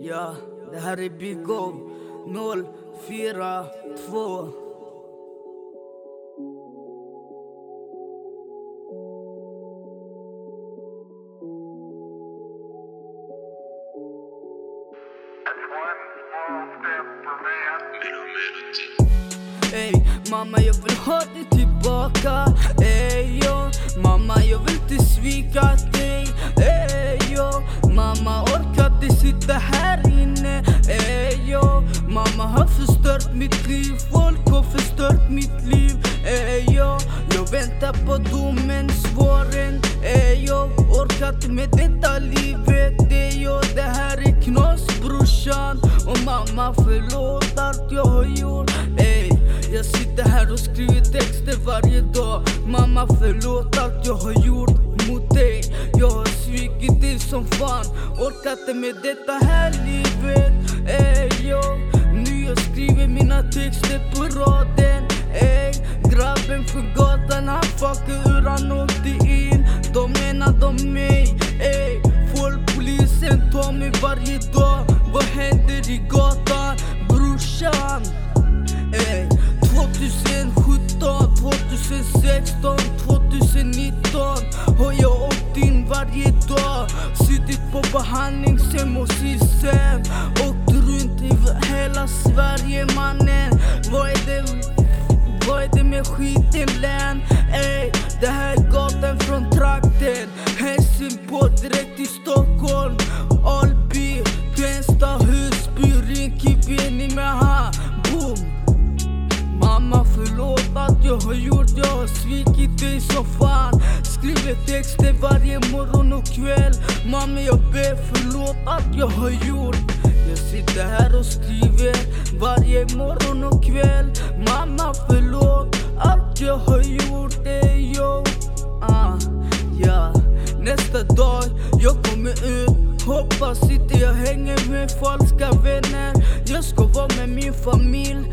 Ja, det här är Big O 042 Ey, mamma jag vill ha dig tillbaka Ey, yo. Mamma jag vill inte svika dig Orkar med detta livet. Det jag Det här är knas brorsan. Och mamma förlåt allt jag har gjort. Ey, jag sitter här och skriver texter varje dag. Mamma förlåt allt jag har gjort mot dig. Jag har svikit dig som fan. Orkat med detta här livet. 16, 2019 har jag åkt in varje dag. Suttit på behandlingshem och system Åkt runt i hela Sverige mannen. Vad är det, vad är det med skiten län? Ey, det här är gatan från trakten. Helsingborg direkt till Stockholm. Vad jag? Har gjort, jag svikit dig som fan. Skriver texter varje morgon och kväll. Mamma jag ber förlåt allt jag har gjort. Jag sitter här och skriver varje morgon och kväll. Mamma förlåt allt jag har gjort, ey yo. Ah, yeah. Nästa dag jag kommer ut. Hoppas inte jag hänger med falska vänner. Jag ska vara med min familj,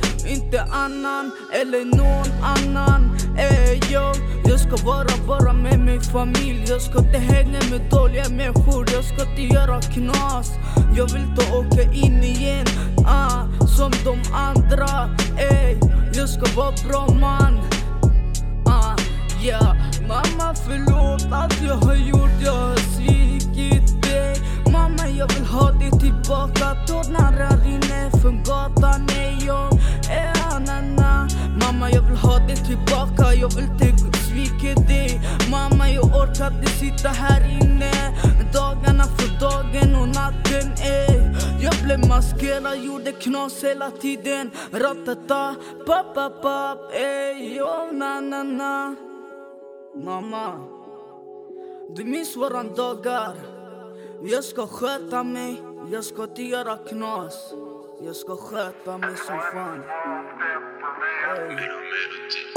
inte annan eller någon annan är jag. Jag ska vara bara med min familj. Jag ska inte hänga med dåliga människor, jag ska inte göra knas. Jag vill inte åka in igen, ah, som de andra Ey, jag ska vara bra man. Ah, yeah. Mamma förlåt allt jag har aldrig tillbaka, jag vill inte svika dig Mamma jag orkade sitta här inne. Dagarna för dagen och natten ey Jag blev maskerad, gjorde knas hela tiden. Ratata, pap pap pap, ey yo na na na. Mamma, du minns våran dagar. Jag ska sköta mig, jag ska inte göra knas. Jag ska sköta mig som fan Ey.